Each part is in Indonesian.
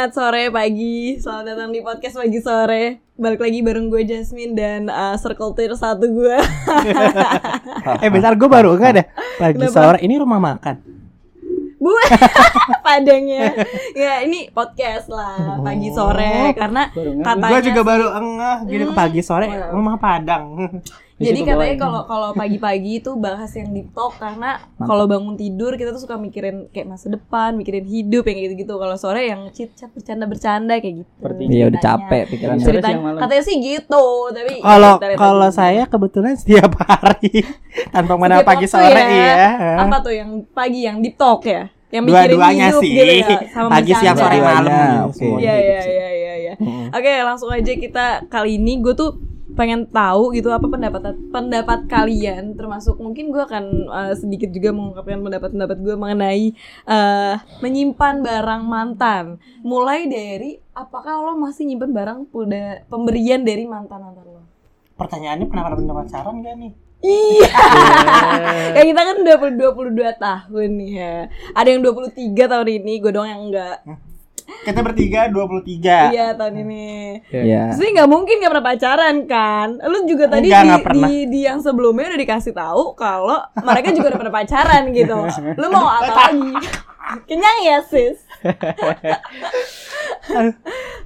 Selamat sore pagi, selamat datang di podcast pagi sore. Balik lagi bareng gue Jasmine dan uh, circle tier satu gue. eh bentar gue baru enggak deh Pagi Kenapa? sore ini rumah makan Bu, padangnya. Ya ini podcast lah pagi sore karena katanya. Gue juga baru enggak gitu Hmm. pagi sore rumah Padang Jadi katanya kalau kalau pagi-pagi itu bahas yang deep talk karena kalau bangun tidur kita tuh suka mikirin kayak masa depan, mikirin hidup yang gitu-gitu. Kalau sore yang chit chat bercanda-bercanda kayak gitu. Iya udah ceritanya. capek. Ceritanya siang malam. katanya sih gitu, tapi Kalau kalau saya kebetulan setiap hari tanpa mana Setiap pagi sore ya. iya apa tuh yang pagi yang deep talk ya? Yang mikirin Dua-duanya hidup sih gitu ya, sama Pagi siang bercanda. sore malam oke. Iya gitu iya iya iya iya. Oke, langsung aja kita kali ini gue tuh pengen tahu gitu apa pendapat pendapat kalian termasuk mungkin gue akan uh, sedikit juga mengungkapkan pendapat-pendapat gue mengenai uh, menyimpan barang mantan. Mulai dari apakah lo masih nyimpan barang udah pemberian dari mantan mantan lo? Pertanyaannya pernah pernah pacaran gak nih? Iya. ya kita kan udah 22 tahun nih ya. Ada yang 23 tahun ini, gue doang yang enggak. Kita bertiga 23 Iya tahun ini. Iya. Jadi nggak mungkin nggak pernah pacaran kan? Lu juga tadi Enggak, di, pernah. di di yang sebelumnya udah dikasih tahu kalau mereka juga udah pernah pacaran gitu. Lu mau apa lagi? Kenyang ya sis?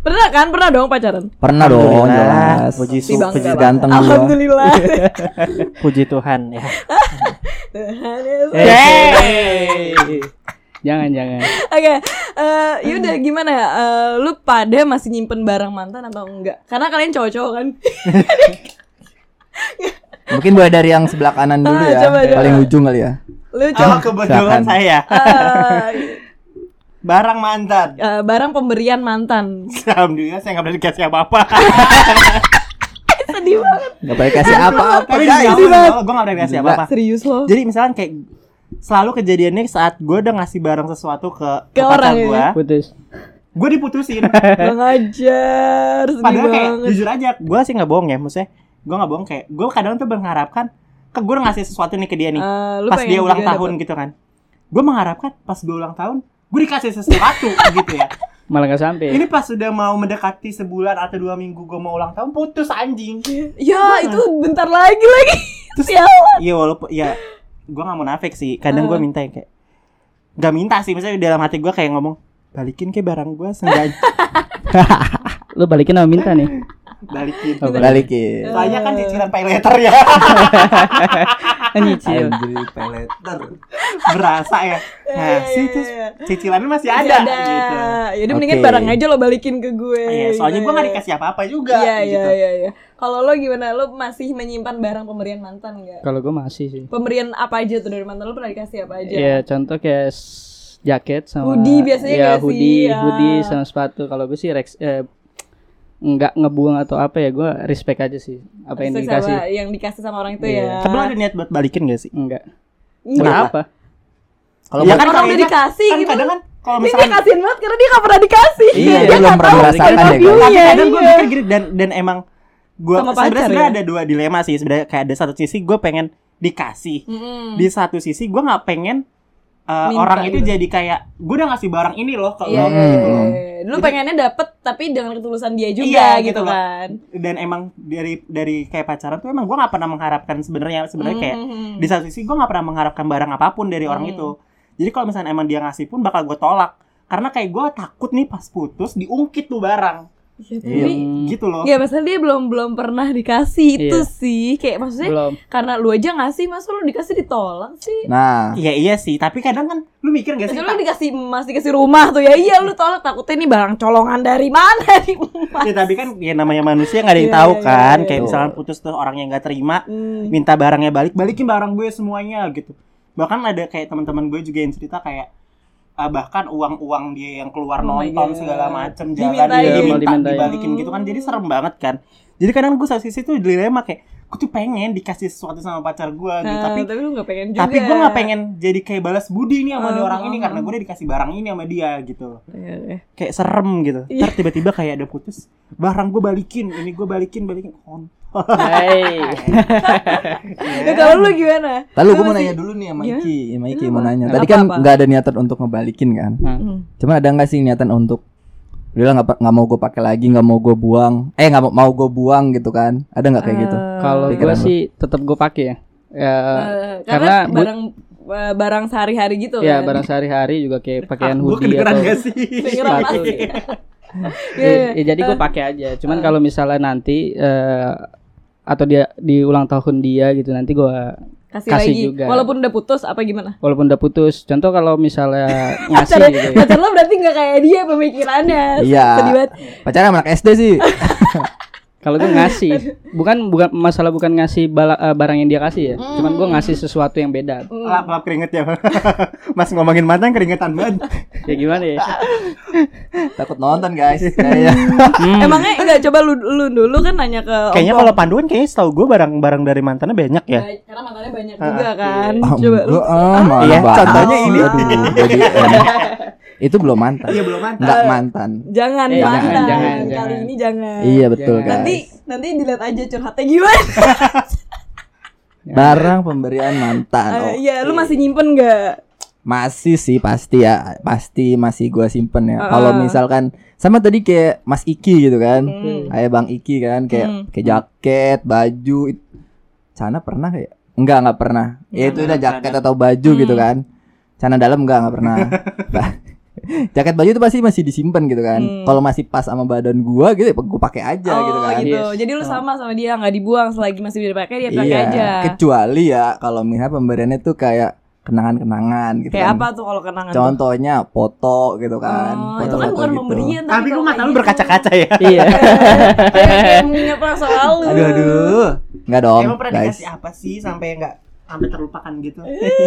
pernah kan? Pernah dong pacaran? Pernah dong jelas. Puji su- puji ganteng gua. Alhamdulillah. Puji Tuhan ya. Tuhan Yesus. Yeay. Jangan jangan. Oke, eh yaudah gimana ya? Eh, lu pada masih nyimpen barang mantan atau enggak? Karena kalian cowok-cowok kan. Mungkin mulai dari yang sebelah kanan dulu Ah, ya. coba, coba. Paling ujung kali ya. Lu Oh, cowok. kebetulan saya eh, barang mantan. eh, barang pemberian mantan. Alhamdulillah saya nggak pernah dikasih apa-apa. Sedih banget. Gak boleh kasih apa-apa Tapi guys. gue nggak pernah dikasih Gila. apa-apa. Serius lo? Jadi misalkan kayak selalu kejadiannya saat gue udah ngasih barang sesuatu ke, Ke orang pacar ya? gue, Putus. gue diputusin. Bang ajar, sedih Padahal kayak banget. jujur aja, gue sih nggak bohong ya, maksudnya gue nggak bohong kayak gue kadang tuh mengharapkan ke gue udah ngasih sesuatu nih ke dia nih, lu pas dia ulang juga tahun dapet. gitu kan, gue mengharapkan pas gue ulang tahun gue dikasih sesuatu gitu ya. Malah nggak sampai. Ini pas sudah mau mendekati sebulan atau dua minggu gue mau ulang tahun putus anjing. Ya, itu bentar lagi lagi. Terus. Iya walaupun ya gue nggak mau nafik sih. Kadang gue Ah. minta yang kayak nggak minta sih. Misalnya dalam hati gue kayak ngomong balikin ke barang gue seenggaknya Lu balikin sama minta nih. balikin. Oh, Balikin. Soalnya kan cicilan pay letter ya Nyicil. Anjir, pay letter. berasa ya. Nah Iya, sih iya, terus iya. cicilannya masih Masih ada, ada. gitu. Yaudah mendingan Oke. barang aja lo balikin ke gue. Iya, soalnya gue nggak Iya. dikasih apa-apa juga. Iya, iya, gitu. iya, iya. Kalau lo gimana? Lo masih menyimpan barang pemberian mantan enggak? Kalau gue masih sih. Pemberian apa aja tuh dari mantan lo pernah dikasih apa aja? Ya contoh kayak jaket sama Hoodie biasanya ya, sih? hoodie, Ya. hoodie sama sepatu. Kalau gue sih rex eh, nggak ngebuang atau apa ya gue respect aja sih apa yang dikasih sama- yang dikasih sama orang itu Iya. ya. Tapi lo ada niat buat balikin gak sih? enggak kenapa Kalau Ya kan Orang udah dikasih kan gitu. kadang kan kalau Ini dia misalkan kasihin banget karena dia gak pernah dikasih. Iya, Dia dia nggak belum tahu pernah merasakan ya, kan? view-nya, Tapi kadang gue iya. mikir gini dan dan emang gue sebenarnya ya? ada dua dilema sih sebenarnya kayak ada satu sisi gue pengen dikasih Mm-mm. di satu sisi gue nggak pengen uh, Minta orang itu gitu. jadi kayak gue udah ngasih barang ini loh ke Iya, lo iya, gitu iya, loh. Lu pengennya dapet tapi dengan ketulusan dia juga Iya, gitu, gitu loh. kan. dan emang dari dari kayak pacaran tuh emang gue nggak pernah mengharapkan sebenarnya sebenarnya kayak Mhm. di satu sisi gue nggak pernah mengharapkan barang apa pun dari orang Hmm. itu jadi kalau misalnya emang dia ngasih pun bakal gue tolak karena kayak gue takut nih pas putus diungkit tuh barang Iya, Iya. gitu loh. Ya masalah dia belum belum pernah dikasih itu Iya. sih. Kayak maksudnya belum. karena lu aja ngasih masa lu dikasih ditolak sih? Nah, iya iya sih. Tapi kadang kan lu mikir gak sih Maksudnya lu dikasih emas dikasih rumah tuh. Ya iya lu tolak. Takutnya ini barang colongan dari mana nih emas. ya tapi kan ya namanya manusia nggak ada yang Iya, tahu kan. iya, kayak misalkan putus tuh orang yang nggak terima Hmm. minta barangnya balik balikin barang gue semuanya gitu. Bahkan ada kayak teman-teman gue juga yang cerita kayak ah, bahkan uang-uang dia yang keluar Oh nonton segala macem jalan diminta Dimintain. dibalikin gitu kan jadi serem banget kan. Jadi kadang gue satu sisi tuh dilema kayak gue tuh pengen dikasih sesuatu sama pacar gue gitu Nah, tapi tapi lu gak pengen juga. tapi gue nggak pengen jadi kayak balas budi nih sama Uh, nih orang ini uh, karena uh. gue udah dikasih barang ini sama dia gitu. Iya, iya. kayak serem gitu. Ntar tiba-tiba kayak ada putus barang gue balikin ini gue balikin balikin. Kontol Hai. Ya, kalau lu gimana? lalu Lu gue mau nanya dulu nih sama? Iki, sama Iki mau nanya. Tadi kan nggak ada niatan untuk ngebalikin kan. Nah, Hmm. Cuma ada nggak sih niatan untuk udah lah nggak nggak mau gue pakai lagi nggak mau gue buang eh nggak mau mau gue buang gitu kan ada nggak kayak gitu Kalau gue sih tetap gue pakai ya. Ya, Eh, karena karena barang eh, barang sehari-hari gitu ya kan. barang sehari-hari juga kayak pakaian Gue hoodie atau gak sih? Sepatu gitu. Iya, Ya, ya jadi gue pakai aja. Cuman kalau misalnya nanti eh, atau dia di ulang tahun dia gitu nanti gue kasih, kasih lagi. juga. Walaupun udah putus apa gimana? walaupun udah putus. Contoh kalau misalnya ngasih Pacar, gitu. ya. pacar lo berarti nggak kayak dia pemikirannya. Iya. Pacaran anak SD sih Kalau gue ngasih, bukan bukan masalah bukan ngasih bala- eh, barang yang dia kasih ya. Cuman gue ngasih sesuatu yang beda. Lap lap keringet ya. Mas ngomongin mantan keringetan banget. Ya gimana ya? takut nonton guys Hmm. Emangnya enggak coba lu, lu dulu kan nanya ke Kayaknya kalau panduan kayaknya setahu gue barang-barang dari mantannya banyak ya. Karena mantannya banyak Ah, juga kan. Ah, Coba lu ah, Iya, contohnya ini. Aduh, jadi, itu belum mantan Iya belum mantan. nggak mantan jangan Eh, mantan. jangan, jangan, Kali jangan. ini jangan. iya betul Jangan. guys Nanti nanti dilihat aja curhatnya gimana. barang pemberian mantan oh. Iya, lu masih nyimpen enggak? Masih sih pasti ya, pasti masih gua simpen ya. Ah. Kalau misalkan sama tadi kayak Mas Iki gitu kan, Hmm. kayak Bang Iki kan, kayak Hmm. kayak jaket, baju. Cana pernah kayak? Enggak, enggak pernah. Ya itu udah jaket atau baju Hmm. gitu kan. Cana dalam enggak, enggak pernah. Jaket baju itu pasti masih disimpan gitu kan. Hmm. Kalau masih pas sama badan gua gitu, ya gua pakai aja oh, gitu kan. gitu. Yes. Jadi lu sama sama dia nggak dibuang selagi masih bisa dipakai dia pakai Iya, aja. kecuali ya kalau misalnya pemberiannya tuh kayak kenangan-kenangan gitu Kayak kan. apa tuh kalau kenangan? tuh? Contohnya foto gitu kan. Oh, itu kan Foto-foto bukan gitu. pemberian Tapi kalau kok mata lu gitu. berkaca-kaca ya? Iya. kayak, mengingat masa lalu. Aduh aduh. Enggak dong, Emang pernah guys. dikasih apa sih sampai nggak sampai terlupakan gitu?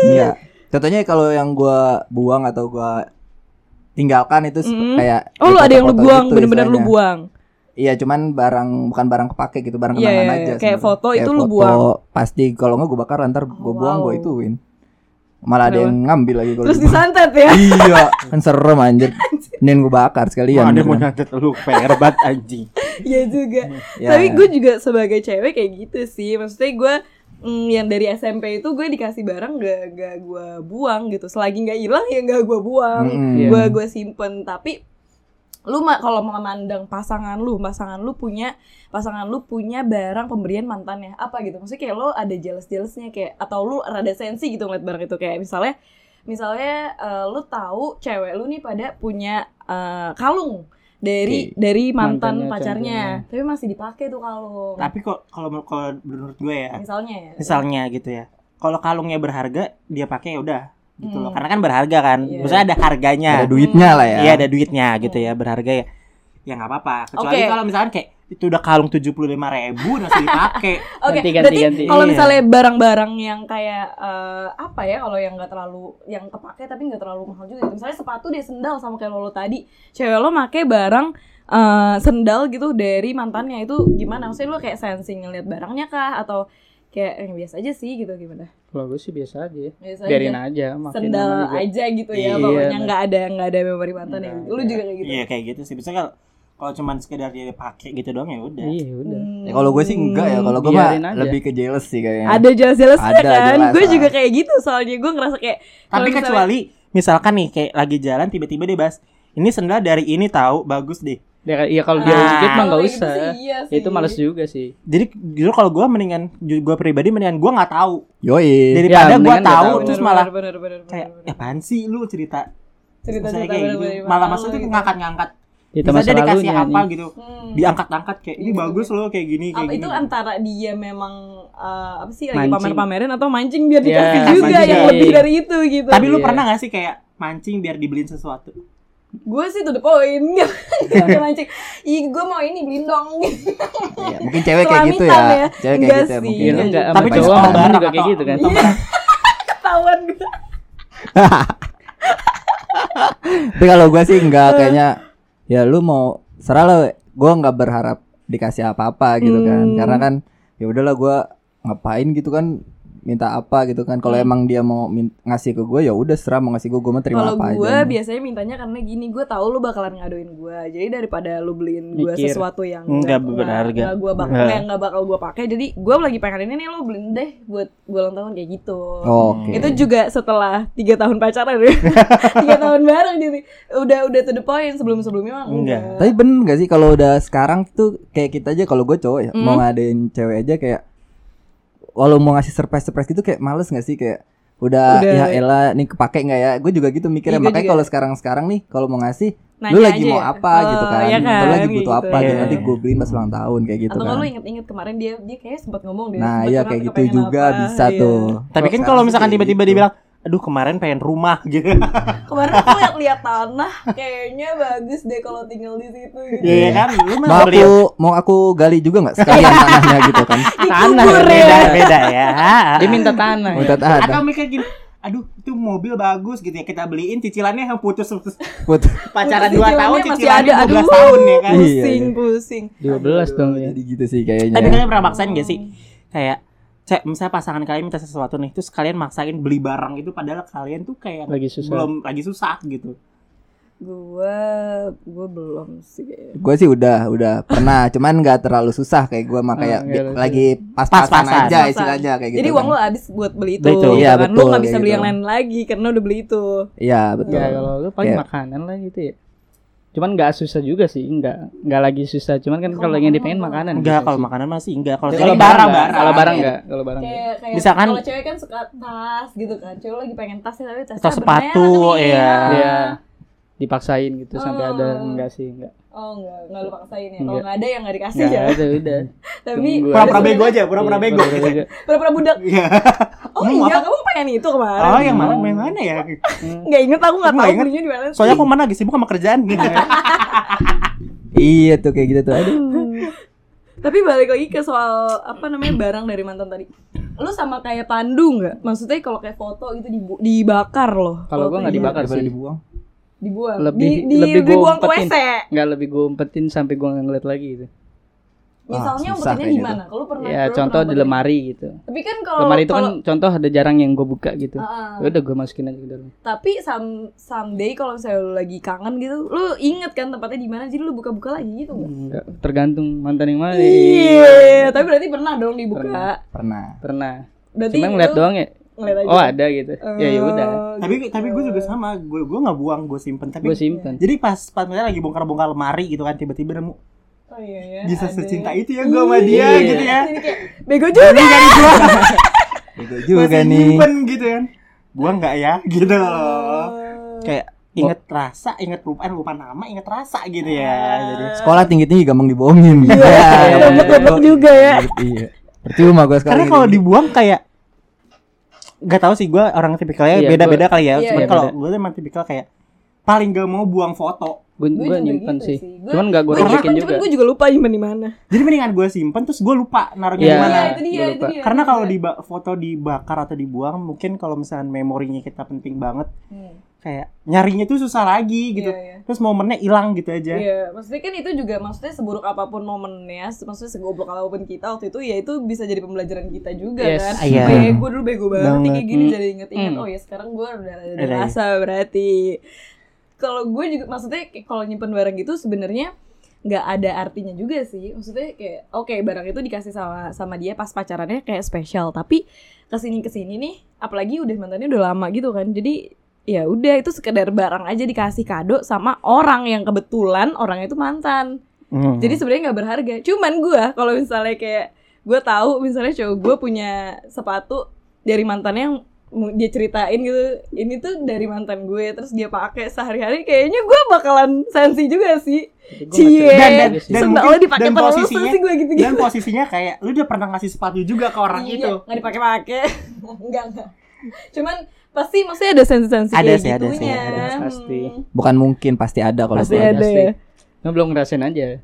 Iya. Contohnya kalau yang gua buang atau gua tinggalkan itu Mm. kayak Oh, lu kayak ada yang lu buang, gitu bener-bener lu buang. Iya, cuman barang bukan barang kepake gitu, barang Iya, kenangan iya, aja. iya. Kayak sebenarnya. foto itu lu foto, buang. Pasti kalau enggak gua bakar ntar gua Oh, buang gua wow. ituin. Malah ada Kenapa? yang ngambil lagi kalau Terus disantet ya. Iya, kan serem anjir. Nen gua bakar sekalian. Wah, ada gitu mau kan. nyantet lu PR banget anjing. Iya juga. Ya. Tapi gue juga sebagai cewek kayak gitu sih. Maksudnya gue mm, yang dari SMP itu gue dikasih barang gak gak gue buang gitu. Selagi nggak hilang ya gak gue buang. Iya. Gue gue simpen. Tapi lu kalau memandang pasangan lu, pasangan lu punya pasangan lu punya barang pemberian mantannya apa gitu. Maksudnya kayak lo ada jealous-jealousnya kayak atau lu rada sensi gitu ngeliat barang itu kayak misalnya misalnya eh, lu tahu cewek lu nih pada punya eh, kalung dari Oke. dari mantan Mantannya, pacarnya tapi masih dipakai tuh kalung Tapi kok kalau kalau menurut gue ya, misalnya ya misalnya gitu ya. Kalau kalungnya berharga, dia pakai ya udah gitu loh. Hmm. Karena kan berharga kan. Iya. Maksudnya ada harganya. Ada duitnya lah ya. Iya, ada duitnya gitu ya, berharga ya. Ya nggak apa-apa. Kecuali Oke. kalau misalkan kayak itu udah kalung tujuh puluh lima ribu masih dipakai. Oke, ganti, berarti ganti. kalau Iya. misalnya barang-barang yang kayak eh, apa ya, kalau yang nggak terlalu yang kepake tapi nggak terlalu mahal juga. gitu. Misalnya sepatu dia sendal sama kayak lo tadi, cewek lo make barang eh, sendal gitu dari mantannya itu gimana? Maksudnya lo kayak sensing ngeliat barangnya kah atau kayak yang biasa aja sih gitu gimana? Kalau gue sih biasa aja. Biasa Biarin aja. aja. makin Sendal aja gitu ya, Iya, pokoknya nggak ada nggak ada memori mantan ya. Lu juga kayak gitu. Iya kayak gitu sih. Bisa kalau kalau cuman sekedar dia pakai gitu doang ya udah. Iya udah. Hmm. Ya, kalau gue sih enggak ya. Kalau gue mah lebih ke jealous sih kayaknya. Ada jealous-jealousnya Ada, kan? Gue lah. juga kayak gitu soalnya gue ngerasa kayak Tapi misalnya- kecuali misalkan nih kayak lagi jalan tiba-tiba dia bahas ini sendal dari ini tahu bagus deh. Ya, ya kalau dia Ah. dikit mah nggak kayak gitu usah. sih, iya sih. Itu males juga sih. Jadi justru kalau gue mendingan gue pribadi mendingan gue nggak tahu Yoi. daripada Ya, gue tahu tahu. terus Bener, malah bener, bener, bener, kayak bener. ya apaan sih lu cerita cerita cerita kayak gitu. malah maksudnya gitu. ngangkat-ngangkat Itu bisa masa aja dikasih lalunya. apa nih. gitu Hmm. diangkat-angkat kayak ini Iya, bagus loh kayak gini kayak apa gini itu antara dia memang eh, apa sih lagi pamer-pamerin atau mancing biar Ya, dikasih juga mancing. yang lebih dari itu gitu. tapi lu Iya. pernah gak sih kayak mancing biar dibeliin sesuatu gue sih to the point Gak mancing. Ih, gue mau ini beliin dong. Iya, mungkin cewek kayak gitu ya. ya. Cewek kayak gitu ya sih. mungkin. Iya lu enggak Tapi cowok barang juga kayak atau- gitu kan. Ketahuan gue. Tapi kalau gue sih enggak kayaknya ya lu mau serah lo. Gue nggak berharap dikasih apa-apa gitu kan. Hmm. Karena kan ya udahlah gue ngapain gitu kan minta apa gitu kan. Kalau emang dia mau min- ngasih ke gue ya udah serah mau ngasih gue gue mau terima Kalau apa gue aja. biasanya mintanya karena gini, gue tahu lu bakalan ngadoin gue. Jadi daripada lu beliin gue sesuatu yang Nggak berharga. nggak gue bakal Nggak. nggak bakal gue pakai. Jadi gue lagi pengen ini nih lu beliin deh buat gue ulang tahun kayak gitu. Oke. Itu juga setelah tiga tahun pacaran ya. tiga tahun bareng jadi udah udah to the point sebelum sebelumnya mah Enggak. enggak. Tapi bener gak sih kalau udah sekarang tuh kayak kita aja kalau gue cowok ya Hmm. mau ngadain cewek aja kayak walau mau ngasih surprise surprise gitu kayak males gak sih kayak udah, Udah. ya elah nih kepake nggak ya gue juga gitu mikirnya Iya, makanya kalau sekarang sekarang nih kalau mau ngasih Nanya lu lagi aja mau ya? apa Oh, gitu kan, iya lu kan, lagi kayak butuh gitu. apa gitu Iya. nanti gue beliin pas ulang tahun kayak gitu Atau kan kalau lu inget-inget kemarin dia dia kayaknya sempat ngomong deh. nah iya kayak gitu juga apa, bisa iya. tuh Tapi kan kalau misalkan kayak tiba-tiba gitu. dibilang, aduh kemarin pengen rumah gitu. Kemarin aku lihat-lihat tanah, kayaknya bagus deh kalau tinggal di situ gitu. Iya kan? Lu mau aku mau aku gali juga nggak sekalian tanahnya gitu kan Tanah Dikubur beda. ya. beda ya. Dia minta tanah. ya. udah Atau tanah mikir gini, aduh itu mobil bagus gitu ya kita beliin cicilannya yang putus Put- pacaran 2 Cicilannya tahun cicilannya. 12 Aduh. tahun ya kan. Iya, Pusing, iya. pusing. 12 dong ya. jadi gitu sih kayaknya Tapi kalian pernah maksain gak sih? Kayak misalnya pasangan kalian minta sesuatu nih terus kalian maksain beli barang itu padahal kalian tuh kayak Lagi susah. belum lagi susah gitu. Gua gua belum sih kayaknya. Gue sih udah udah pernah, cuman nggak terlalu susah kayak gue mah kayak terlalu lagi pas-pasan Pas-pasan. aja istilahnya kayak gitu. Jadi kan. uang lo habis buat beli itu. Betul. gitu Iya, kan. Lu nggak bisa beli gitu. yang lain lagi karena udah beli itu. Iya betul. Ya kalau lu paling Kayak- makanan lah gitu ya. Cuman nggak susah juga sih, enggak. Enggak lagi susah, cuman kan Kalau yang dipengen makanan. Enggak bisa kalau makanan masih enggak kalau Kalau cewek barang barang kalau barang enggak, kalau barang enggak. Kayak kayak Misalkan- kalau cewek kan suka tas gitu kan. Cewek lagi pengen tas ya tapi tasnya Atau sepatu, iya. Iya. Dipaksain gitu sampai ada Oh. enggak sih, enggak. Oh enggak, enggak lu paksain ya. Kalau Enggak. ada yang enggak dikasih Enggak ya. ada udah. Tapi. Pura-pura bego aja, pura-pura Iya, bego. pura-pura bego. pura-pura budak. Iya. Oh iya, apa? kamu pengen itu kemarin. Oh, yang mana yang mana ya? Enggak inget aku enggak tahu nggak inget. belinya di mana. Soalnya aku mana lagi sibuk sama kerjaan gitu. Iya tuh kayak gitu tuh. Aduh. Tapi balik lagi ke soal apa namanya barang dari mantan tadi. Lu sama kayak Pandu nggak? Maksudnya kalau kayak foto gitu dibu- dibakar loh. Kalau gua nggak dibakar sih. dibuang. Dibuang. Lebih- di, di, lebih ke umpetin. WC. Enggak lebih gue umpetin sampai gue ngeliat lagi gitu. Misalnya susah umpetinnya di kayaknya mana? Kalau pernah Ya contoh pernah di lemari gitu. Tapi kan kalau Lemari itu kan kalau- contoh ada jarang yang gue buka gitu. Ah, ah. Ya udah gue masukin aja ke dalam. Tapi some someday kalau misalnya lu lagi kangen gitu, lu inget kan tempatnya di mana jadi lu buka-buka lagi gitu nggak? Enggak, tergantung mantan yang mana. Iya, tapi berarti pernah dong dibuka. Pernah. Pernah. Berarti Cuma ngeliat doang ya. Ngeliat aja. Oh ada gitu. Ya ya udah. Oh, tapi gitu. tapi gue juga sama, gue gue nggak buang, gue simpen. Tapi Gue simpen. jadi pas pas misalnya lagi bongkar-bongkar lemari gitu kan tiba-tiba nemu Oh iya ya. bisa ada. secinta itu ya gue sama dia Iya. gitu ya. Jadi kayak bego juga. Itu juga Masih nih. nyimpen gitu kan. Gua nggak ya gitu loh. Oh. Kayak inget rasa, inget lupa, eh, lupa nama, inget rasa gitu ya. Jadi Sekolah tinggi-tinggi gampang dibohongin. Iya. iya, goblok-goblok juga ya. Iya. Percuma gue sekarang. karena kalau dibuang kayak nggak tahu sih gua orang tipikalnya Iya, beda-beda kali ya. Iya, Cuman iya, kalau gue emang tipikal kayak paling gak mau buang foto. Gue gue juga nyimpen gitu sih. Gua- Cuman gak gue Gue tunjukin juga. cuman gue juga lupa nyimpen di mana. Jadi mendingan gue simpen terus gue lupa naruhnya Iya. di mana. Iya, itu dia, gua itu lupa. dia. Karena itu kalau di foto dibakar atau dibuang mungkin kalau misalnya memorinya kita penting banget Hmm. Kayak nyarinya tuh susah lagi gitu. Iya, iya. Terus momennya hilang gitu aja. Iya, maksudnya kan itu juga maksudnya seburuk apa pun momennya, maksudnya segoblok apa pun kita waktu itu ya itu bisa jadi pembelajaran kita juga Yes. kan. Iya. Kayak gue dulu bego banget kayak gini Hmm. jadi inget-inget Hmm. oh ya sekarang gue udah ada Ada ya. rasa berarti. Kalau gue juga maksudnya kalau nyimpen barang gitu sebenarnya nggak ada artinya juga sih. Maksudnya kayak oke barang itu dikasih sama sama dia pas pacarannya kayak spesial, tapi ke sini ke sini nih, apalagi udah mantannya udah lama gitu kan. Jadi ya udah itu sekedar barang aja dikasih kado sama orang yang kebetulan orangnya itu mantan. Hmm. Jadi sebenarnya nggak berharga. Cuman gue kalau misalnya kayak gue tahu misalnya cowok gue punya sepatu dari mantannya yang dia ceritain gitu ini tuh dari mantan gue terus dia pakai sehari-hari kayaknya gue bakalan sensi juga sih cie Dan- dan- dan mungkin- lo dipakai dan posisinya- sih gue gitu gitu dan posisinya kayak lu udah pernah ngasih sepatu juga ke orang Iya, itu. nggak dipakai-pakai enggak enggak cuman pasti maksudnya ada sensi-sensi Ada sih, ada sih, ada, pasti. Hmm. Bukan mungkin pasti ada kalau Pasti ada. Pasti. ya. Lu belum ngerasain aja.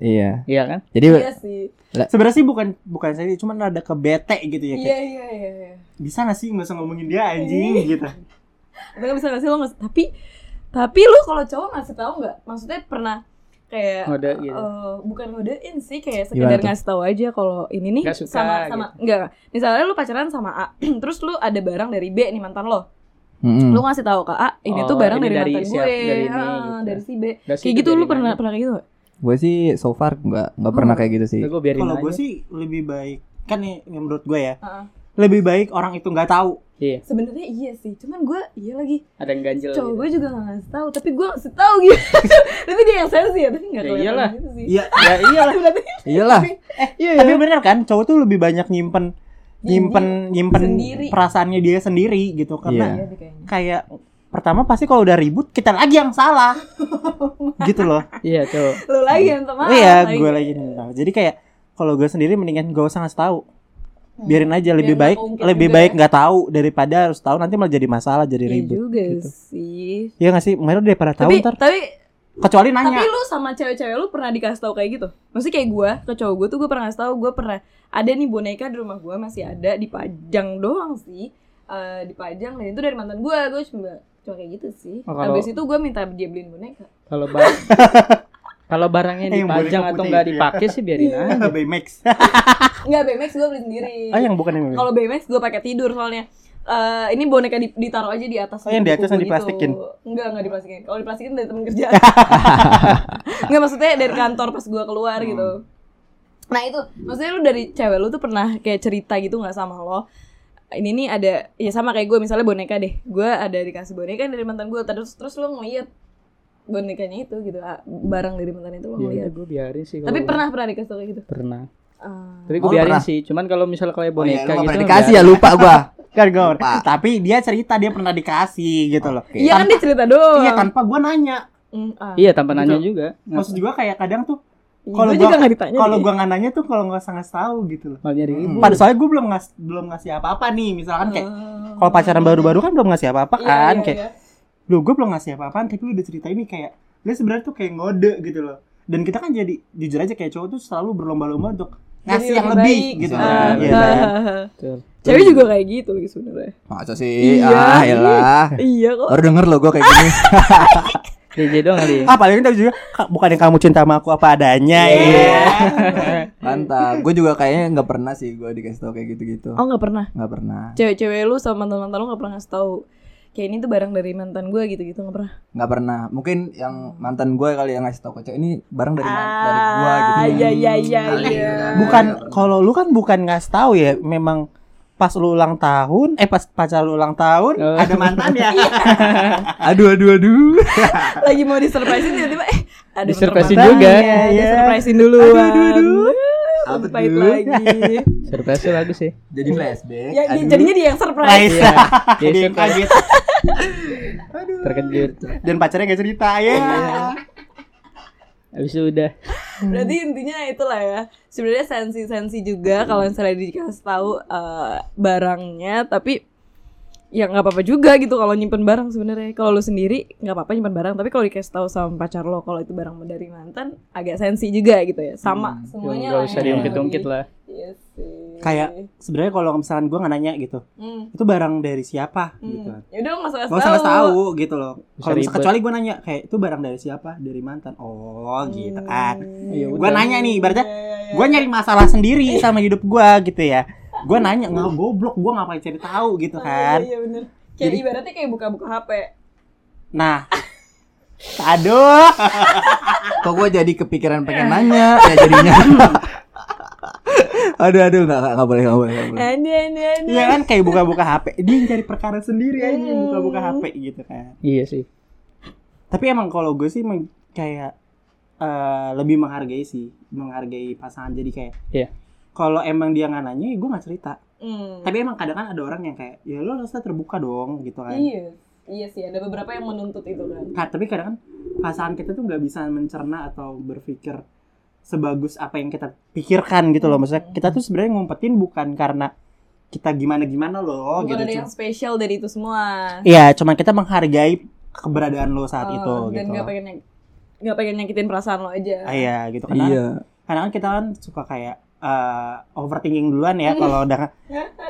Iya. Iya kan? Jadi iya sih Sebenarnya sih bukan bukan saya cuman ada ke bete gitu ya kayak iya iya iya iya. bisa gak sih nggak usah ngomongin dia anjing gitu. Tapi nggak bisa ngasih lo nggak tapi tapi lu kalau cowok ngasih tahu nggak? Maksudnya pernah kayak Ngode gitu. eh, bukan ngodein sih kayak sekedar ngasih tahu aja kalau ini nih Nggak suka sama sama enggak misalnya lu pacaran sama A terus lu ada barang dari B nih mantan lo Mm-mm. lu ngasih tahu ke A ini Oh, tuh barang ini dari, dari mantan siap- gue dari ini, Ah, gitu. dari si B sih, kayak itu gitu lu pernah aja. pernah kayak gitu gak? Gue sih so far nggak nggak pernah Oh. kayak gitu sih. Kalau gue sih lebih baik kan nih yang menurut gue ya Heeh. Lebih baik orang itu nggak tahu Iya, sebenarnya iya sih cuman gue iya lagi ada yang ganjel cowok gitu. gue juga gak ngasih tahu tapi gue ngasih tahu gitu tapi dia yang sensi ya tapi nggak Ya kelihatan iyalah. gitu sih Iya, Ya iyalah. berarti Iyalah. iya tapi bener kan cowok tuh lebih banyak nyimpen nyimpen nyimpen Sendiri. perasaannya dia sendiri gitu karena Iya. Iya kayak pertama pasti kalau udah ribut kita lagi yang salah gitu loh Iya, tuh. lu lagi yang teman iya gue lagi tahu. jadi kayak kalau gue sendiri mendingan gak usah ngasih tahu biarin aja lebih Hmm. Biar nggak baik lebih juga baik ya. nggak tahu daripada harus tahu nanti malah jadi masalah jadi Iya ribut juga gitu. sih Iya gak sih? Mereka daripada tahu tapi ntar tapi kecuali nanya. tapi lu sama cewek-cewek lu pernah dikasih tahu kayak gitu maksudnya kayak gue ke cowok gue tuh gue pernah ngasih tahu gue pernah ada nih boneka di rumah gue masih ada dipajang doang sih Eh, dipajang dan itu dari mantan gue gue cuma cuma kayak gitu sih Oh, kalau- habis itu gue minta dia beliin boneka Kalau barang kalau barangnya Eh, dipajang atau nggak ya. dipakai sih biarin aja. Baymax. Enggak BMX gue beli sendiri ah yang bukan yang kalau BMX gue pakai tidur soalnya Eh, ini boneka di- ditaruh aja di atas Oh, yang di atas yang diplastikin? gitu. Enggak, enggak diplastikin. Kalau diplastikin dari temen kerja. enggak maksudnya dari kantor pas gue keluar Hmm. gitu. Nah itu, maksudnya lu dari cewek lu tuh pernah kayak cerita gitu nggak sama lo? Ini nih ada, ya sama kayak gue misalnya boneka deh. Gue ada dikasih boneka dari mantan gue, terus terus lo ngeliat bonekanya itu gitu, ah, barang dari mantan itu lo Iya, ngeliat. gue biarin sih. Tapi pernah pernah dikasih tau kayak gitu. pernah. Ah. Tapi Oh, gue biarin pernah. sih. Cuman kalau misalnya kayak Oh, iya, boneka gitu. pernah dikasih ya lupa gua. Kan gue Lupa. Tapi dia cerita dia pernah dikasih gitu loh. Iya kan dia cerita doang. Iya tanpa gue nanya. Mm, ah. Iya, tanpa nanya Gitu. juga. Maksud juga kayak kadang tuh Iya, kalau gua kalau gua nggak nanya tuh kalau nggak usah ngasih tahu gitu loh. Malah nyari ribut. Pada soalnya gue belum ngas belum ngasih apa-apa nih. Misalkan kayak kalau pacaran baru-baru kan belum ngasih apa-apa Iya, kan iya, kayak iya. Lu gue belum ngasih apa-apaan tapi lu udah cerita ini kayak lu sebenarnya tuh kayak ngode gitu loh. Dan kita kan jadi jujur aja kayak cowok tuh selalu berlomba-lomba untuk ngasih Jadi yang lebih lebih baik. gitu. Ah, Iya ah, kan? ah, ah. Betul. Cewek juga kayak gitu lagi sebenarnya. Masa sih? Iya. Ah, elah. Iya kok. Baru denger lo gua kayak gini. JJ doang kali. Ah paling tahu juga "Kak, bukan yang kamu cinta sama aku apa adanya Iya. ya. Mantap. Gue juga kayaknya nggak pernah sih gua dikasih tau kayak gitu-gitu. Oh nggak pernah. Nggak pernah. Cewek-cewek lu sama mantan-mantan lu nggak pernah ngasih tahu. Kayak ini tuh barang dari mantan gue gitu-gitu nggak pernah. Nggak pernah. Mungkin yang mantan gue kali yang ngasih tau ke cewek ini barang dari man- dari gua gitu. Ah, iya iya iya iya. Bukan kalau lu kan bukan ngasih tahu ya, memang pas lu ulang tahun, eh pas pacar lu ulang tahun Oh. ada mantan ya. Aduh aduh aduh. Lagi mau disurprisein tiba-tiba eh ada Disurprisein juga. mantannya, Iya. Disurprisein dulu. Aduh, aduh, aduh. Apa Pahit tuh? lagi. Surprise bagus sih. Jadi flashback. ya, Aduh. jadinya dia yang surprise. Iya. Jadi Dia yang kaget. Terkejut. Dan pacarnya gak cerita ya. Habis itu udah. Berarti intinya itulah ya. Sebenarnya sensi-sensi juga kalau misalnya dikasih tahu eh, barangnya, tapi ya nggak apa-apa juga gitu kalau nyimpen barang sebenarnya. Kalau lu sendiri nggak apa-apa nyimpen barang, tapi kalau dikasih tahu sama pacar lo kalau itu barang dari mantan, agak sensi juga gitu ya. Sama semuanya Gak lah usah diungkit-ungkit lah. Iya sih. Kayak sebenarnya kalau misalkan gua nggak nanya gitu, Hmm. itu barang dari siapa Hmm. gitu. Ya udah nggak usah Gak usah ngasih tahu gitu loh. Kalau kecuali gue nanya kayak itu barang dari siapa? Dari mantan. Oh gitu kan. Ya Gue udah. nanya nih, ibaratnya Iya, iya, iya. gue nyari masalah sendiri sama hidup gue gitu ya. Gue nanya nggak goblok, gue ngapain cari tahu gitu Oh, kan. Iya, iya bener. Kayak Jadi- ibaratnya kayak buka-buka HP. Nah, aduh, Kok gue jadi kepikiran pengen nanya ya jadinya. aduh aduh nggak nggak boleh nggak boleh boleh. Ada, ada, ada. Iya kan kayak buka-buka HP. Dia yang cari perkara sendiri aja Hmm. buka-buka HP gitu kan. Iya sih. Tapi emang kalau gue sih kayak eh, lebih menghargai sih, menghargai pasangan. Jadi kayak Iya. Kalau emang dia nggak nanya, gue nggak cerita. Hmm. Tapi emang kadang kan ada orang yang kayak, ya lo harusnya terbuka dong gitu kan. Iya, iya sih ada beberapa yang menuntut itu kan. Ka- tapi kadang kan pasangan kita tuh nggak bisa mencerna atau berpikir sebagus apa yang kita pikirkan gitu loh. Maksudnya kita tuh sebenarnya ngumpetin bukan karena kita gimana gimana loh Bukan gitu. ada yang spesial dari itu semua. Iya, cuman kita menghargai keberadaan lo saat Oh, itu dan gitu. nggak pengen yang nggak pengen nyakitin perasaan lo aja. Ah, Iya gitu karena Iya. kadang kan kita kan suka kayak eh, overthinking duluan ya kalau udah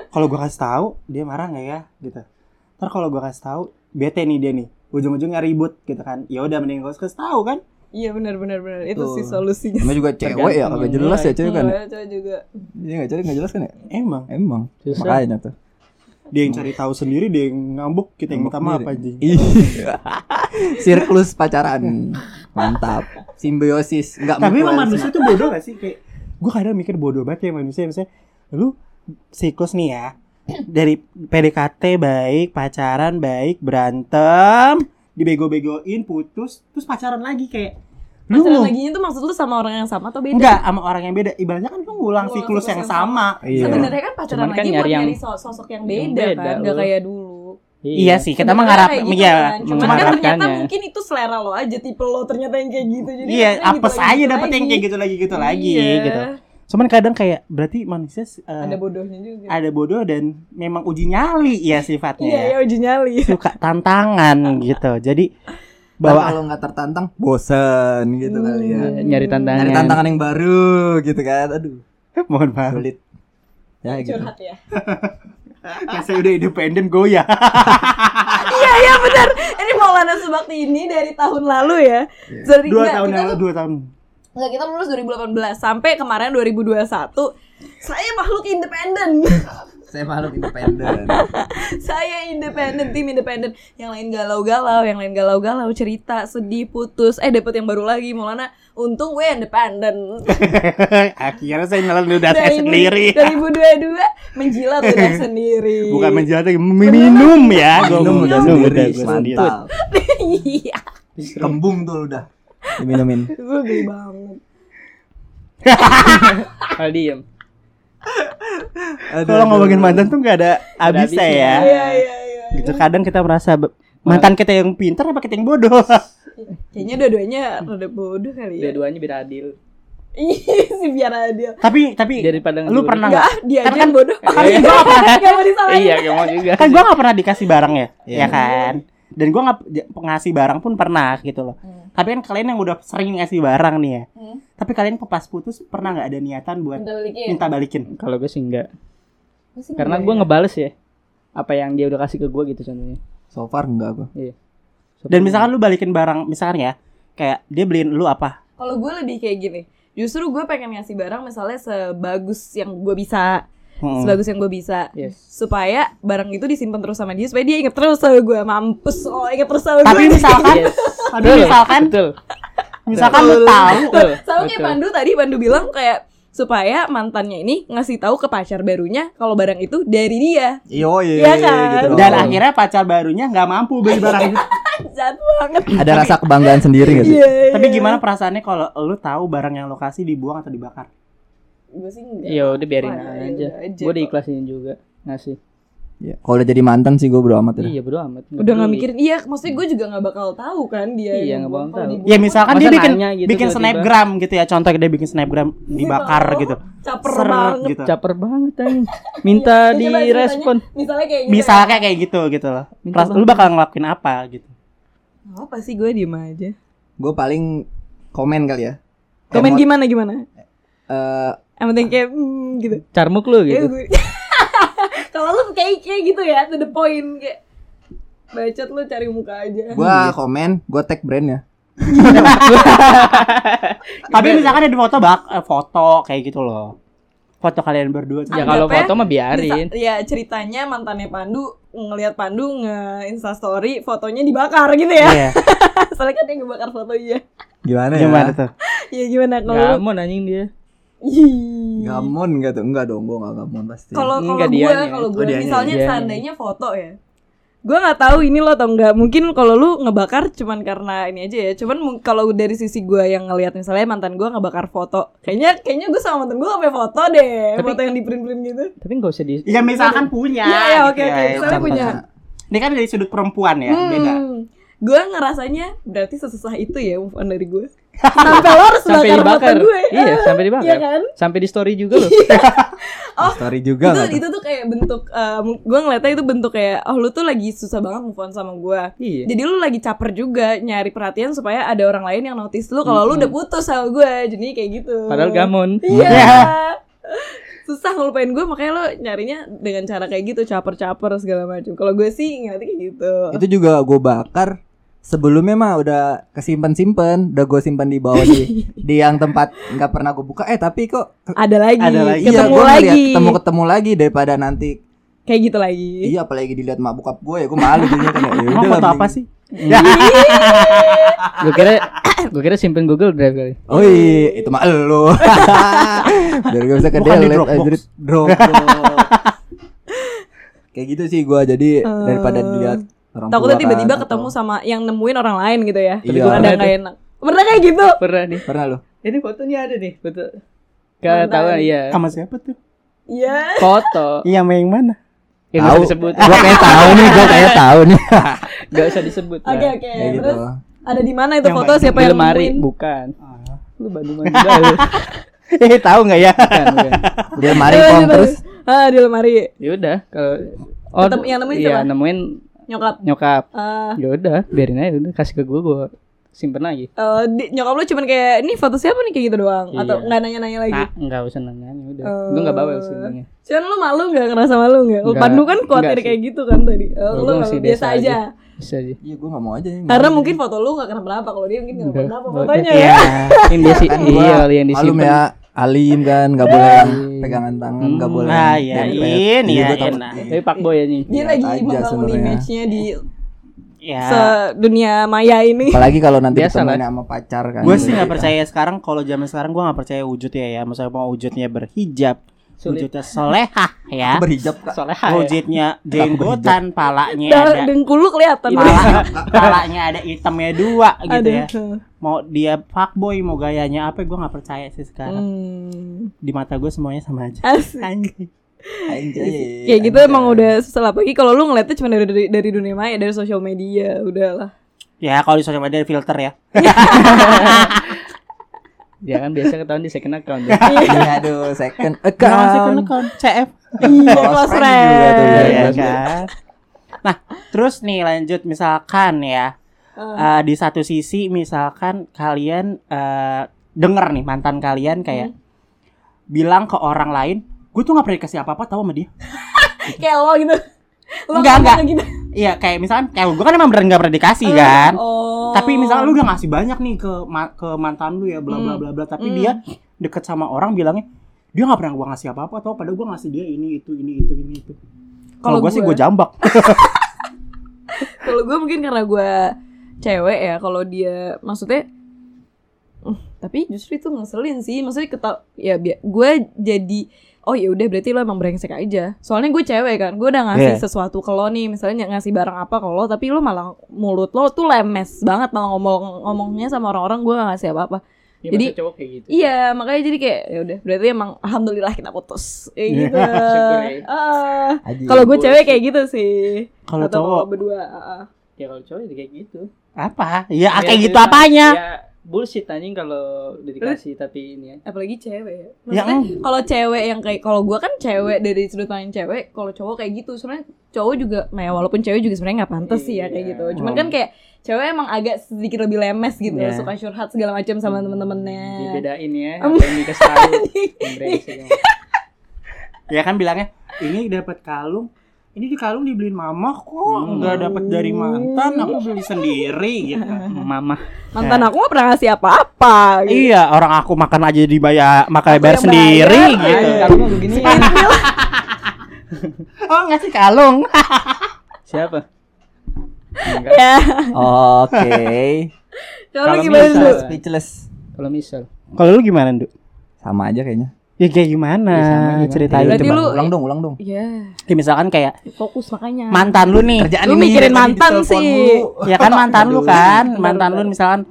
kalau gua kasih tahu dia marah nggak ya gitu ntar kalau gua kasih tahu bete nih dia nih ujung-ujungnya ribut gitu kan ya udah mending gua kasih tahu kan Iya benar benar benar itu Tuh. sih solusinya. Namanya juga cewek ya, kagak jelas ya cewek kan. Iya, cewek juga. Iya enggak cewek enggak jelas kan ya? Emang Emang. Susah. Makanya tuh. dia yang cari tahu sendiri, dia yang ngambuk, kita yang minta maaf anjing. Iya. Siklus pacaran. Mantap. Simbiosis. Enggak Tapi emang manusia tuh bodoh gak sih? Kayak gue kadang mikir bodoh banget ya manusia. Misalnya lu siklus nih ya. Dari PDKT baik, pacaran baik, berantem, dibego-begoin, putus, terus pacaran lagi kayak lu Pacaran lagi itu maksud lu sama orang yang sama atau beda? enggak sama orang yang beda. Ibaratnya kan lu ngulang siklus siklus yang yang sama. Iya. Sebenarnya kan pacaran Cuman kan lagi nyari buat yang- nyari so- sosok yang yang beda, beda, kan, nggak lu. kayak dulu. Iya sih, kita mah Sebenarnya ngarap kayak gitu iya, kan. Cuman kan ternyata mungkin itu selera lo aja tipe lo ternyata yang kayak gitu. Jadi Iya, apes gitu aja lagi, dapet yang lagi. kayak gitu lagi gitu lagi Iya. gitu. Cuman kadang kayak berarti manusia eh, Ada bodohnya juga. ada bodoh dan memang uji nyali ya sifatnya. Iya, ya. ya uji nyali. Suka tantangan gitu. Jadi Bahwa bawa kalau nggak tertantang bosen gitu kali ya. Iya, Nyari tantangan. Nyari tantangan yang baru gitu kan. Aduh, mohon maaf. sulit. Ya gitu. Curhat ya. Pas saya udah independen goyah. Iya, iya benar. Ini Maulana Subakti ini dari tahun lalu ya. Dari dua enggak, tahun yang lalu, dua tahun. Enggak, kita lulus 2018 sampai kemarin 2021. Saya makhluk independen. Saya makhluk independen. saya independen, tim independen. Yang lain galau-galau, yang lain galau-galau, cerita, sedih, putus, eh dapet yang baru lagi. Maulana, untung gue independen. Akhirnya saya nelan udah saya 2000 sendiri. 2022 menjilat udah sendiri. Bukan menjilat minum ya. Minum udah minum sendiri, gua sendiri. mantap. Iya, Kembung tuh udah. Diminumin. gue geli banget. Kalau diem. Kalau ngomongin mantan tuh gak ada habisnya ya. Iya, iya, iya. Gitu kadang kita merasa mantan kita yang pintar apa kita yang bodoh. Kayaknya dua-duanya rada bodoh kali ya. Dua-duanya biar adil. Iya sih biar adil. tapi tapi Daripada lu pernah Enggak, nggak? dia Kan aja kan yang bodoh. Kan gua nggak pernah Gak mau disalahin. Iya, gak mau juga. kan gua nggak pernah dikasih barang ya, Iya. ya kan? Dan gua nggak j- ngasih barang pun pernah gitu loh. Hmm. Tapi kan kalian yang udah sering ngasih barang nih ya. Hmm. Tapi kalian pas putus pernah nggak ada niatan buat Minta balikin. minta balikin? Kalau gue sih enggak. Gua sih Karena enggak gue ya. ngebales ya. Apa yang dia udah kasih ke gue gitu contohnya. So far enggak gua. Iya. Dan misalkan lu balikin barang, misalkan ya, kayak dia beliin lu apa? Kalau gue lebih kayak gini. Justru gue pengen ngasih barang misalnya sebagus yang gue bisa, Hmm. sebagus yang gue bisa, Yes. supaya barang itu disimpan terus sama dia, supaya dia inget terus sama gue. Mampus, oh inget terus sama Tapi gue. misalkan, Yes. tapi Betul, misalkan, betul. misalkan lu tahu, sama kayak. Pandu tadi Pandu bilang kayak supaya mantannya ini ngasih tahu ke pacar barunya kalau barang itu dari dia. Iyo Iya kan? gitu. dan akhirnya pacar barunya nggak mampu beli barang itu. Jahat banget. ada rasa kebanggaan sendiri gak sih? Iya. Tapi gimana perasaannya kalau lu tahu barang yang lokasi dibuang atau dibakar? Gue sih enggak. Ya udah biarin ya aja. udah aja Gue kok. diikhlasin juga ngasih. Iya. Kalau udah jadi mantan sih gue bro amat ya. Iya bodo amat. Udah nggak mikirin, iya maksudnya gue juga nggak bakal tahu kan dia. Iya, nggak buang, bakal kalau tahu. Ya misalkan dia bikin nanya gitu bikin tiba-tiba? snapgram gitu ya, contoh dia bikin snapgram dibakar Oh, gitu. Caper Seret banget. gitu. Caper banget anjing. Minta Ya, direspon. Misalnya kayak gitu. Bisa kayak kayak gitu gitu loh. Peras- lu bakal ngelakuin apa gitu? ya. Apa sih gue diem aja. Gue paling komen kali ya. Komen Emot- gimana gimana? eh, Yang penting kayak hmm, gitu. Carmuk lu Ya, gitu. gue- Kalau lu kayak kayak gitu ya, to the point kayak bacot lu cari muka aja. gua komen, gua tag brandnya. Tapi misalkan ada foto bak eh, foto kayak gitu loh. Foto kalian berdua Ya kalau Anggapnya foto mah biarin. Bisa- ya ceritanya mantannya Pandu ngelihat Pandu nge Insta story fotonya dibakar gitu ya. Iya. Soalnya kan dia ngebakar fotonya. Gimana ya? Gimana tuh? Ya gimana kalau Gamon anjing dia. Gamon enggak tuh? Enggak dong, gua enggak gamon pasti. Kalau gue kalau Oh, gue dianya, misalnya dianya. seandainya foto ya. Gue nggak tahu ini lo atau enggak. Mungkin kalau lu ngebakar cuman karena ini aja ya. Cuman kalau dari sisi gue yang ngelihat misalnya mantan gue ngebakar foto. Kayaknya kayaknya gue sama mantan gue sampai foto deh. Tapi- foto yang di print-print gitu. Tapi nggak usah di Ya misalkan punya. Iya, iya, oke, oke. ya. Misalnya Contoh. punya. Ini kan dari sudut perempuan ya, beda. Gue Hmm. ngerasanya berarti sesusah itu ya move on dari gue. Sampai lo harus sampai bakar dibakar. foto gue. Iya, sampai dibakar. Iya kan? Sampai di story juga loh. story juga itu itu tuh kayak bentuk gue ngeliatnya itu bentuk kayak oh lu tuh lagi susah banget move on sama gue Iya. jadi lu lagi caper juga nyari perhatian supaya ada orang lain yang notice lu kalau lu udah putus sama gue jadi kayak gitu Padahal gamon. iya Iya. susah ngelupain gue makanya lo nyarinya dengan cara kayak gitu caper-caper segala macam kalau gue sih ngeliatnya kayak gitu Itu juga gua bakar sebelumnya mah udah kesimpan simpen udah gue simpan di bawah di di yang tempat nggak pernah gue buka eh tapi kok Ada lagi, Ada lagi. ketemu iya, gua ngeliat lagi. ketemu ketemu lagi daripada nanti Kayak gitu lagi. iya apalagi dilihat mak bokap gue ya gue malu jadinya kan ya udah foto apa mending- sih? Gue kira gue kira simpen Google Drive kali. Oh iya, itu mah elu. Biar gak bisa ke delete Dropbox. Dropbox. Kayak gitu sih gua jadi daripada dilihat orang Takutnya tiba-tiba kan, ketemu atau- sama yang nemuin orang lain gitu ya. Iya. Ada Pernah nggak enak. Pernah kayak gitu? Pernah nih. Pernah lu? Ini fotonya ada nih, foto. Gak tahu iya. Sama siapa tuh? Iya. Foto. Iya, sama yang mana? Ya nggak Tahu. disebut. Gua kayak tahu nih, gua kayak tahu nih. Gak usah disebut. Oke oke. Kayak gitu. Terus ada di mana itu Yang foto siapa Di yang lemari, nemuin? bukan. Ah. Lu Bandung juga lu. Eh, tahu nggak ya? Bukan, bukan. Dia mari Eh, pom terus. Ah di lemari. Ya udah kalau Oh, Ketemu- yang nemuin iya, siapa? nemuin Nyokap. nyokap. Ah, Ya udah, biarin aja udah kasih ke gue gue simpen lagi. eh, di- nyokap lu cuman kayak ini foto siapa nih kayak gitu doang atau Iya. nggak nanya-nanya lagi? Nah, enggak usah nanya udah. Oh. Gue enggak bawel sebenarnya. Cuman lu malu nggak ngerasa malu nggak? Lu Nggak, Pandu kan khawatir nggak sih. kayak gitu kan tadi. Oh, lu gua nggak- masih biasa biasa aja. aja. Bisa aja. Iya, gua enggak mau aja nih. Karena malu. mungkin foto lu nggak kenapa-napa kalau dia mungkin Enggak. kenapa-napa Nggak. fotonya Iya. ya. Ini dia sih iya kali yang malum disimpan. ya alim kan nggak boleh yang pegangan tangan nggak Hmm. boleh Ah, iya, dempet. in, Iya, iya, gua takut- enak. Tapi Pak Boy ya nih. Dia Lihat lagi membangun image-nya di Ya. sedunia maya ini. apalagi kalau nanti Biasa sama pacar kan Gue sih nggak percaya sekarang kalau zaman sekarang gue nggak percaya wujudnya ya. Maksudnya mau wujudnya berhijab, Sulit. wujudnya solehah ya. berhijab kak Soalnya Wujudnya jenggotan, palanya Dan ada dengkul lu kelihatan. pala, palanya ada hitamnya dua gitu Aduh. ya. Mau dia fuckboy, mau gayanya apa, gue nggak percaya sih sekarang. Hmm. Di mata gue semuanya sama aja. Asik. Anjing. Anjay, Kayak gitu anjay. emang udah susah lah. Apalagi kalau lu ngeliatnya cuma dari, dari dari dunia maya, dari sosial media, udahlah. Ya kalau di sosial media ada filter ya. Dia kan biasa ketahuan di second account. ya. Iya, aduh second account second account, CF. Iya, Close close friend juga tuh, ya. Iya kan. Nah, terus nih lanjut misalkan ya. Eh, di satu sisi misalkan kalian eh denger nih mantan kalian kayak bilang ke orang lain, gue tuh nggak pernah dikasih apa-apa tahu sama dia. Kayak lo gitu. Lo Enggak, enggak. Gitu. Iya, kayak misalkan kayak gue kan emang bener nggak pernah dikasih kan. Oh. Tapi misalkan lu udah ngasih banyak nih ke ma- ke mantan lu ya bla bla bla bla, tapi Hmm. dia deket sama orang bilangnya dia nggak pernah gua ngasih apa-apa tau padahal gua ngasih dia ini itu ini itu ini itu. Kalau gua sih gua jambak. kalau gue mungkin karena gue cewek ya kalau dia maksudnya "Hmm, tapi justru itu ngeselin sih maksudnya keta ya gue jadi oh ya udah berarti lo emang brengsek aja soalnya gue cewek kan gue udah ngasih Iya. sesuatu ke lo nih misalnya ngasih barang apa ke lo tapi lo malah mulut lo tuh lemes banget malah ngomong ngomongnya sama orang-orang gue gak ngasih apa-apa Ya, Jadi- cowok kayak gitu. Iya, makanya jadi kayak ya udah berarti emang alhamdulillah kita putus. Kayak gitu. Syukur ya. Ah. Aji. Kalau gue cewek kayak gitu sih. Kalau cowok berdua. ah. Ya kalau cowok ya kayak gitu. Apa? Ya, Ya, kayak gitu ya, apanya? Ya bullshit anjing kalau dikasih tapi ini ya. apalagi cewek ya. Ya, kalau cewek yang kayak kalau gua kan cewek dari sudut pandang cewek, kalau cowok kayak gitu sebenarnya cowok juga nah ya walaupun cewek juga sebenarnya nggak pantas sih ya kayak Iya. gitu. Cuman kan kayak cewek emang agak sedikit lebih lemes gitu, Iya. suka curhat segala macam sama temen-temennya. Dibedain ya, apa yang dikasih tahu. Ya kan bilangnya ini dapat kalung ini di kalung dibeliin mama kok nggak dapat dari mantan aku beli sendiri gitu Mama. Mantan aku nggak pernah ngasih apa-apa. Gitu. iya orang aku makan aja dibayar makan bayar sendiri bayar. gitu kalungnya begini. oh ngasih kalung Siapa? Enggak. Ya. Oke. Kalau Kalau gimana misal- dulu? Speechless. Kalau misal kalau lu gimana Ndu? Sama aja kayaknya. Ya kayak gimana Ya, gimana? ceritain Berarti coba lu- ulang dong, ulang dong. Iya. Kayak misalkan kayak Fokus makanya. mantan lu nih Kerjaan Lu ini mikirin mantan sih. mulu. ya kan mantan lu kan mantan lu misalkan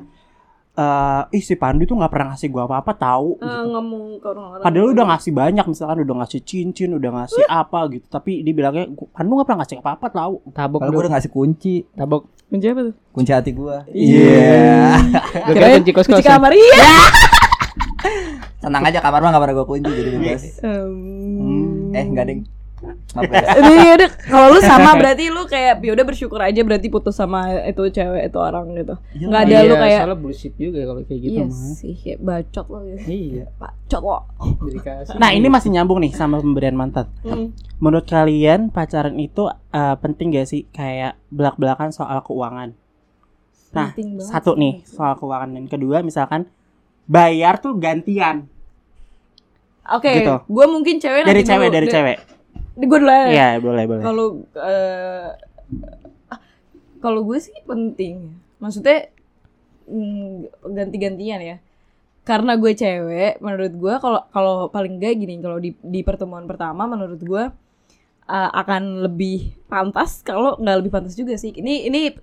eh ih si Pandu tuh nggak pernah ngasih gua apa-apa tahu Eh, gitu. ngomong ke orang-orang. Padahal lu udah ngasih banyak misalkan udah ngasih cincin, udah ngasih apa gitu. Tapi dia bilangnya Pandu nggak pernah ngasih apa-apa tahu. tabok Kalau gue udah ngasih kunci, Tabok. Kunci apa tuh? kunci hati gua. Iya. Gue kira kunci kos kunci kamar iya. Tenang aja kamar mah gak pernah gua kunci jadi bebas. Em, Eh, enggak ding. Maaf guys. Ini ya udah kalau lu sama berarti lu kayak ya udah bersyukur aja berarti putus sama itu cewek itu orang gitu. Iya, Nggak ada lu kayak Soalnya bullshit juga kalau kayak gitu Iya mah. sih, kayak bacot lo gitu. Iya, Bacot lo. Nah ini masih nyambung nih sama pemberian mantan. Hmm. Menurut kalian pacaran itu eh, penting gak sih kayak belak-belakan soal keuangan? Nah, satu nih soal keuangan dan kedua misalkan bayar tuh gantian Oke, gitu. gue mungkin cewek dari nanti cewek dulu. dari Da- cewek. Gue dulu ya. Iya, boleh boleh. Kalau ah, kalau gue sih penting. Maksudnya mm, ganti-gantian ya. Karena gue cewek, menurut gue kalau kalau paling enggak gini, kalau di di pertemuan pertama menurut gue uh, akan lebih pantas kalau nggak lebih pantas juga sih. Ini ini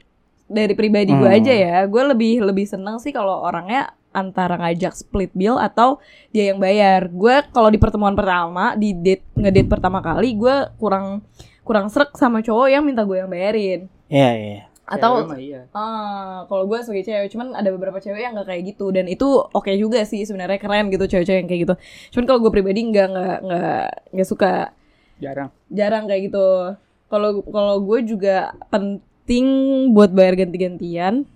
dari pribadi gue Hmm. aja ya. Gue lebih lebih seneng sih kalau orangnya antara ngajak split bill atau dia yang bayar. Gue kalau di pertemuan pertama, di date ngedate pertama kali, gue kurang kurang srek sama cowok yang minta gue yang bayarin. Iya, iya. Atau Cewek mah iya. Ah, kalau gue sebagai cewek, cuman ada beberapa cewek yang nggak kayak gitu dan itu oke juga sih sebenarnya keren gitu cewek-cewek yang kayak gitu. Cuman kalau gue pribadi nggak nggak nggak nggak suka, Jarang. jarang kayak gitu. Kalau kalau gue juga penting buat bayar ganti-gantian.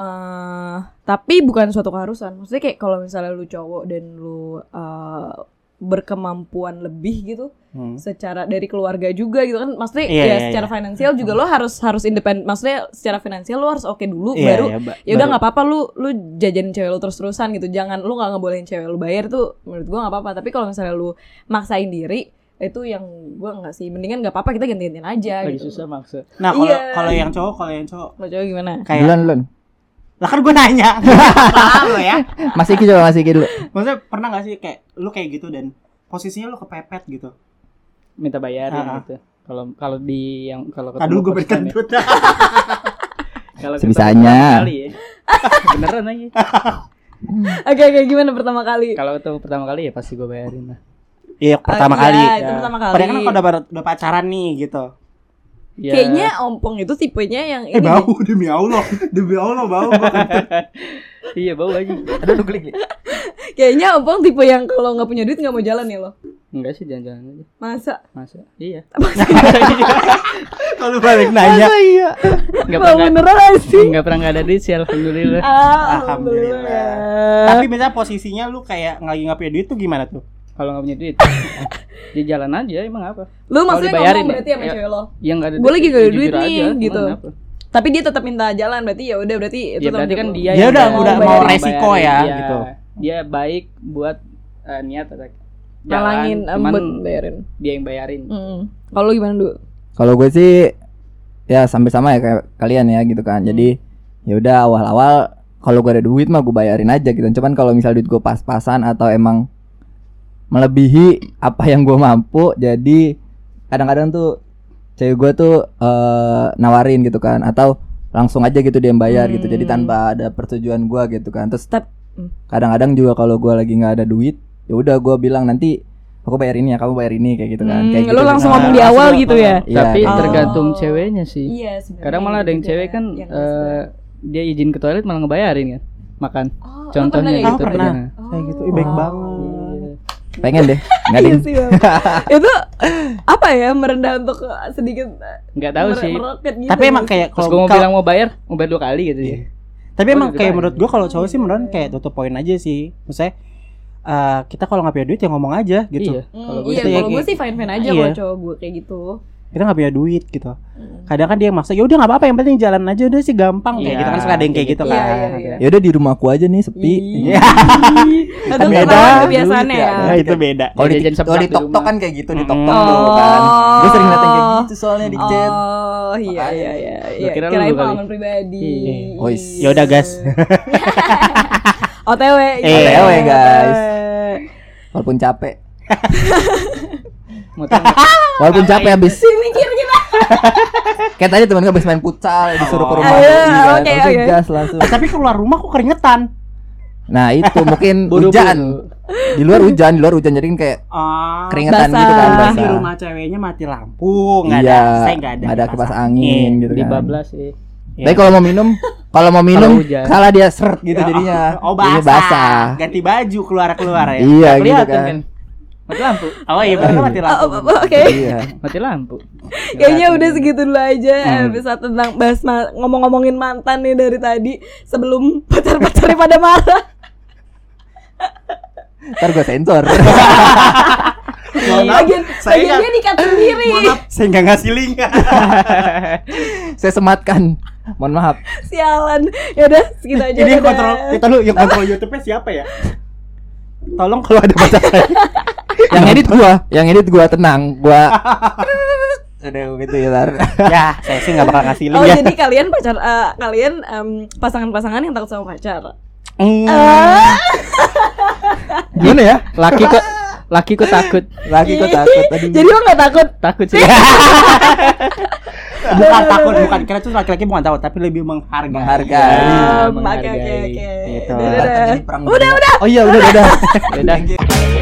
Eh tapi bukan suatu keharusan. Maksudnya kayak kalau misalnya lu cowok dan lu eh, berkemampuan lebih gitu, Hmm. secara dari keluarga juga gitu kan maksudnya Iya, ya iya, secara iya. finansial juga lo harus harus independen maksudnya secara finansial lo harus oke dulu Iya, baru ba- ya udah nggak apa-apa lu lu jajanin cewek lu terus-terusan gitu jangan lu nggak ngebolehin cewek lu bayar tuh menurut gua nggak apa-apa tapi kalau misalnya lu maksain diri itu yang gua nggak sih mendingan nggak apa-apa kita ganti-gantian aja Lagi gitu susah maksa. Nah, kalau Iya. kalau yang cowok, kalau yang cowok lo cowok gimana kayak Duluan duluan. Lah kan gue nanya. Paham lo ya. Mas Iki coba Mas Iki dulu. Maksudnya pernah gak sih kayak lu kayak gitu dan posisinya lu kepepet gitu. Minta bayarin ah. gitu. Kalau kalau di yang kalau Tadi dulu gue ya. berkentut. Kalau ketemu Sebisanya. pertama kali ya. Beneran aja. oke oke gimana pertama kali Kalau ketemu pertama kali ya pasti gue bayarin lah. Iya, pertama Ah, kali. iya, itu Ya. pertama kali Padahal kan kalau udah, udah pacaran nih gitu. Ya, kayaknya ompong itu tipenya yang Eh ini bau deh. demi Allah, demi Allah bau. iya bau aja. Aduh, aduh klik. klik. kayaknya ompong tipe yang kalau nggak punya duit nggak mau jalan ya lo Enggak sih jangan-jangan aja. masa Masa? Iya. Kalau balik nanya. iya. Enggak pernah beneran sih enggak pernah enggak ada duit sih alhamdulillah. Ah, Alhamdulillah. alhamdulillah. Tapi misalnya posisinya lu kayak lagi nggak punya duit tuh gimana tuh? Kalau nggak punya duit. dia jalan aja emang apa? Lu maksudnya ngomong ya? berarti sama Ya. cewek lo. Yang enggak ada Gua lagi nggak ada ya duit nih, aja, gitu. kenapa? Tapi dia tetap minta jalan berarti ya udah berarti itu Ya berarti kan tanggung dia Dia yang udah udah mau bayarin, resiko bayarin, ya iya. gitu. Dia baik buat eh, niat atau jawab. jalan, eh, cuman bayarin. dia yang bayarin. Mm. Kalau gimana dulu? Kalau gue sih ya sampai sama ya kayak kalian ya gitu kan. Jadi ya udah awal-awal kalau gue ada duit mah gue bayarin aja gitu. Cuman kalau misal duit gue pas-pasan atau emang melebihi apa yang gue mampu, jadi kadang-kadang tuh cewek gue tuh eh, nawarin gitu kan atau langsung aja gitu dia yang bayar gitu. Jadi Hmm. tanpa ada persetujuan gue gitu kan. Terus hmm. kadang-kadang juga kalau gue lagi nggak ada duit, ya udah gue bilang nanti aku bayar ini ya, kamu bayar ini kayak gitu kan. Hmm, kayak lu gitu langsung gitu. ngomong di awal gitu ya. Iya, Tapi gitu. tergantung Oh. ceweknya sih. Iya. Kadang malah ada yang juga cewek kan yang eh, dia izin ke toilet malah ngebayarin kan makan. Oh, Contohnya pernah Oh, gitu. pernah. Nah, Kayak gitu. Ih, baik Oh. banget. Iya. Pengen deh, nggak Iya ding. sih, Bang. itu apa ya merendah untuk sedikit eh, Nggak tahu sih. gitu. Tapi emang kayak kalau gue mau kalau- bilang mau bayar, mau bayar dua kali gitu ya. Tapi Oh, emang kayak menurut gua kalau cowok sih menurut kayak tutup poin aja sih. Maksudnya eh, kita kalau nggak punya duit ya ngomong aja gitu. Iya. Hmm, Kalau gue iya, gitu ya, kalau gue sih fine fine aja Iya. kalau cowok gue kayak gitu. Kita nggak punya duit gitu. Hmm. Kadang kan dia maksa, ya udah nggak apa-apa yang penting jalan aja udah sih gampang kayak Iya, gitu kan suka ada yang kayak gitu Iya, kan. iya, iya. Ya udah di rumahku aja nih sepi. Iya. Itu Beda. kebiasaannya ya. ya. Nah, itu beda. Kalau di, Jajan kalau di tok tok kan kayak gitu di tok tok tuh kan. Gue sering ngeliat yang kayak Oh. gitu soalnya di chat. Oh iya iya iya. Iya. kira kali. pengalaman pribadi. Iya. Wis. Ya udah gas. OTW. OTW, guys. Walaupun capek. Mau tahu Walaupun capek habis. Si mikir kita. Kayak tadi temen gue habis main futsal disuruh ke rumah Oh. kan. Oke, Langsung oke. gas langsung. Eh, tapi keluar rumah kok keringetan. Nah, itu mungkin hujan. Di luar hujan, di luar hujan jadi kan kayak Ah. keringetan Basah. gitu kan basah. di rumah ceweknya mati lampu, nggak Iya, ada, saya nggak ada, ada kipas angin gitu di kan. bablas sih. Iya. Tapi kalau mau minum, kalau mau minum, Kalau kalah dia seret gitu Ya, jadinya. Oh, Ini basah. basah. Ganti baju keluar keluar ya. Iya gitu kan. Mati lampu. Oh iya benar mati Oh, lampu. oh, oh, Oke. Iya. Mati lampu. Kayaknya udah segitu dulu aja Hmm. episode tentang bahas ma- ngomong-ngomongin mantan nih dari tadi sebelum pacar-pacarnya pada marah. Ntar gue sensor. Maaf, Bagian, saya bagian dia sendiri. Maaf, saya nggak ngasih link. Saya sematkan Mohon maaf. Sialan. Ya udah, segitu aja. Dadah. kontrol, kita lu yang kontrol YouTube-nya siapa ya? Tolong kalau ada baca yang edit gua, yang edit gua tenang, gua Udah gitu ya, Tar. ya, saya sih nggak bakal ngasih link Oh, ya. jadi kalian pacar eh, kalian em, pasangan-pasangan yang takut sama pacar. Hmm. Gimana ya? Laki kok laki kok takut. Lagi kok takut tadi. Jadi lo gak takut? Takut sih. bukan takut, bukan kira tuh laki-laki bukan takut, tapi lebih menghargai. Menghargai. Em, Oke, menghargai. oke, oke. Gitu. Perang Udah, udah. Oh iya, udah, udah. Udah.